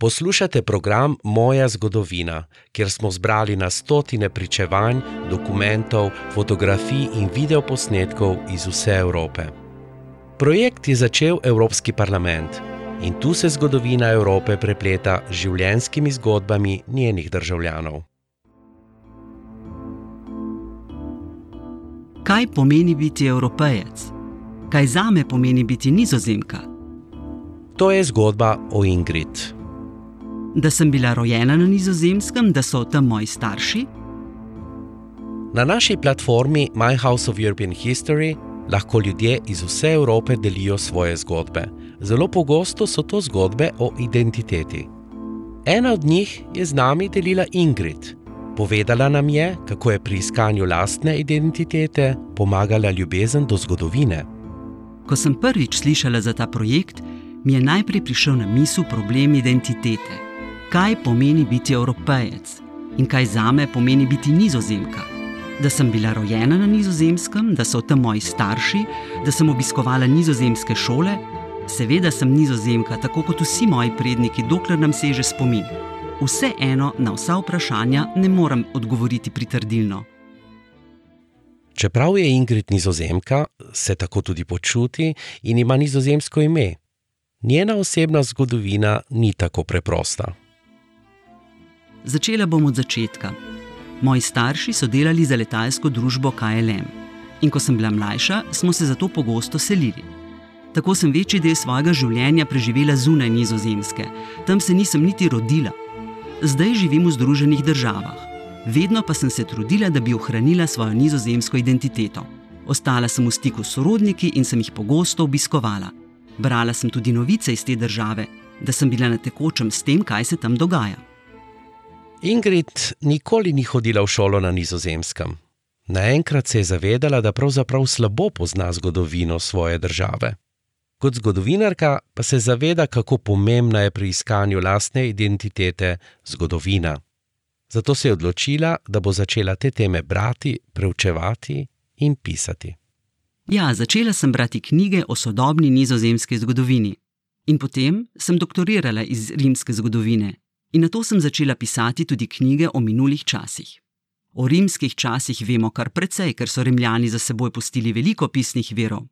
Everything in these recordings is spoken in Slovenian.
Poslušate program Moja zgodovina, kjer smo zbrali na stotine pričevanj, dokumentov, fotografij in videoposnetkov iz vse Evrope. Projekt je začel Evropski parlament in tu se zgodovina Evrope prepleta z življenjskimi zgodbami njenih državljanov. Kaj pomeni biti evropejec? Kaj zame pomeni biti nizozemka? To je zgodba o Ingrid. Da sem bila rojena na nizozemskem, da so tam moji starši? Na naši platformi My House of European History lahko ljudje iz vse Evrope delijo svoje zgodbe. Zelo pogosto so to zgodbe o identiteti. Ena od njih je z nami delila Ingrid. Povedala nam je, kako je pri iskanju lastne identitete pomagala ljubezen do zgodovine. Ko sem prvič slišala za ta projekt, mi je najprej prišel na misel problem identitete. Kaj pomeni biti evropejec in kaj zame pomeni biti nizozemka? Da sem bila rojena na nizozemskem, da so tam moji starši, da sem obiskovala nizozemske šole. Seveda sem nizozemka, tako kot vsi moji predniki, dokler nam seže spomin. Vseeno na vsa vprašanja ne morem odgovoriti pritrdilno. Čeprav je Ingrid nizozemka, se tako tudi počuti in ima nizozemsko ime. Njena osebna zgodovina ni tako preprosta. Začela bom od začetka. Moji starši so delali za letalsko družbo KLM. In ko sem bila mlajša, smo se zato pogosto selili. Tako sem večji del svojega življenja preživela zunaj Nizozemske, tam se nisem niti rodila. Zdaj živim v Združenih državah. Vedno pa sem se trudila, da bi ohranila svojo nizozemsko identiteto. Ostala sem v stiku s sorodniki in sem jih pogosto obiskovala. Brala sem tudi novice iz te države, da sem bila na tekočem s tem, kaj se tam dogaja. Ingrid nikoli ni hodila v šolo na nizozemskem. Naenkrat se je zavedala, da pravzaprav slabo pozna zgodovino svoje države. Kot zgodovinarka pa se zaveda, kako pomembna je pri iskanju lastne identitete zgodovina. Zato se je odločila, da bo začela te teme brati, preučevati in pisati. Ja, začela sem brati knjige o sodobni nizozemski zgodovini. In potem sem doktorirala iz rimske zgodovine. In na to sem začela pisati tudi knjige o minulih časih. O rimskih časih vemo kar precej, ker so rimljani za seboj pustili veliko pisnih verov.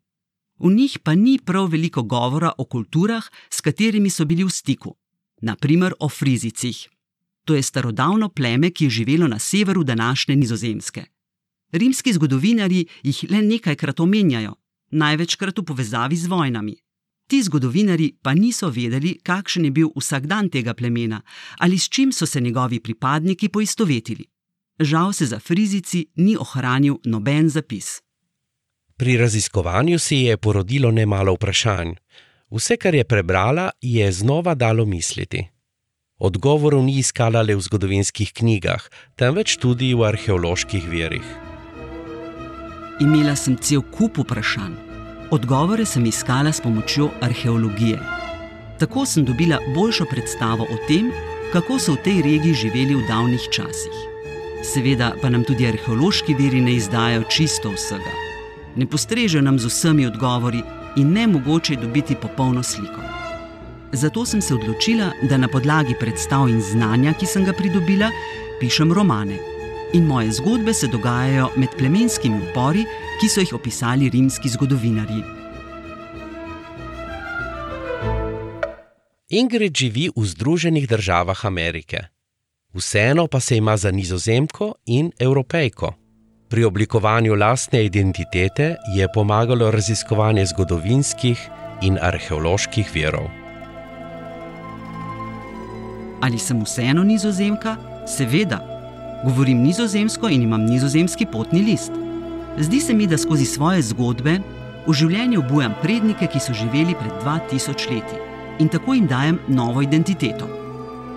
V njih pa ni prav veliko govora o kulturah, s katerimi so bili v stiku, naprimer o Frizicih. To je starodavno pleme, ki je živelo na severu današnje Nizozemske. Rimski zgodovinari jih le nekajkrat omenjajo, največkrat v povezavi z vojnami. Ti zgodovinari pa niso vedeli, kakšen je bil vsakdan tega plemena ali s čim so se njegovi pripadniki poistovetili. Žal se za Frizici ni ohranil noben zapis. Pri raziskovanju si je porodilo nemalo vprašanj. Vse, kar je prebrala, je znova dalo misliti. Odgovorov ni iskala le v zgodovinskih knjigah, temveč tudi v arheoloških verjih. Imela sem cel kup vprašanj. Odgovore sem iskala s pomočjo arheologije. Tako sem dobila boljšo predstavo o tem, kako so v tej regiji živeli v davnih časih. Seveda pa nam tudi arheološki veri ne izdajo čisto vsega. Ne postrežejo nam z vsemi odgovori in ne mogoče je dobiti popolno sliko. Zato sem se odločila, da na podlagi predstav in znanja, ki sem ga pridobila, pišem romane. In moje zgodbe se dogajajo med plemenskimi upori, ki so jih opisali rimski zgodovinarji. Ingrid živi v Združenih državah Amerike. Vseeno pa se ima za nizozemko in evropejko. Pri oblikovanju lastne identitete je pomagalo raziskovanje zgodovinskih in arheoloških verov. Ali sem vseeno nizozemka? Seveda. Govorim nizozemsko in imam nizozemski potni list. Zdi se mi, da skozi svoje zgodbe v življenju obujam prednike, ki so živeli pred 2000 leti in tako jim dajem novo identiteto.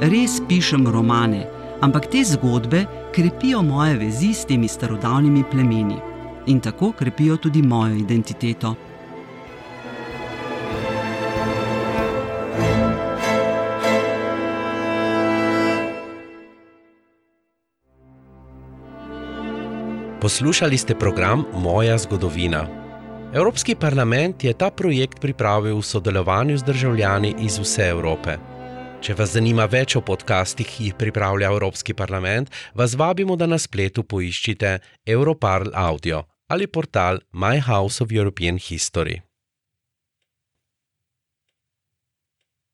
Res pišem romane, ampak te zgodbe krepijo moje vezi s temi starodavnimi plemeni in tako krepijo tudi mojo identiteto. Poslušali ste program Moja zgodovina. Evropski parlament je ta projekt pripravil v sodelovanju z državljani iz vse Evrope. Če vas zanima več o podcastih, ki jih pripravlja Evropski parlament, vas vabimo, da na spletu poiščite Europarl Audio ali portal My House of European History.